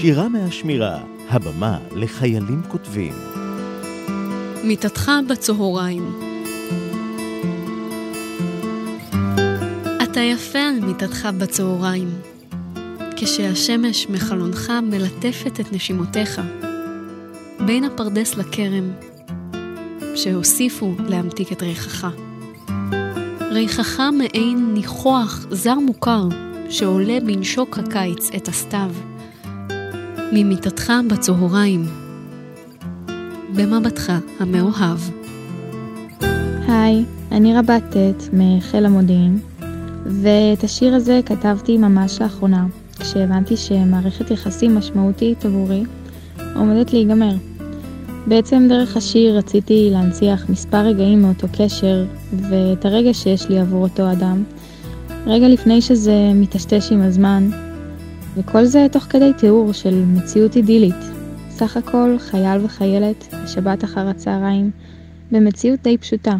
שירה מהשמירה, הבמה לחיילים כותבים. מיטתך בצהריים. אתה יפה על מיטתך בצהריים, כשהשמש מחלונך מלטפת את נשימותיך, בין הפרדס לכרם, שהוסיפו להמתיק את ריחך. ריחך מעין ניחוח זר מוכר, שעולה בנשוק הקיץ את הסתיו. ממיטתך בצהריים, במבטך המאוהב. היי, אני רבת ט' מחיל המודיעין, ואת השיר הזה כתבתי ממש לאחרונה, כשהבנתי שמערכת יחסים משמעותית עבורי עומדת להיגמר. בעצם דרך השיר רציתי להנציח מספר רגעים מאותו קשר, ואת הרגע שיש לי עבור אותו אדם, רגע לפני שזה מטשטש עם הזמן, וכל זה תוך כדי תיאור של מציאות אידילית. סך הכל חייל וחיילת בשבת אחר הצהריים, במציאות די פשוטה.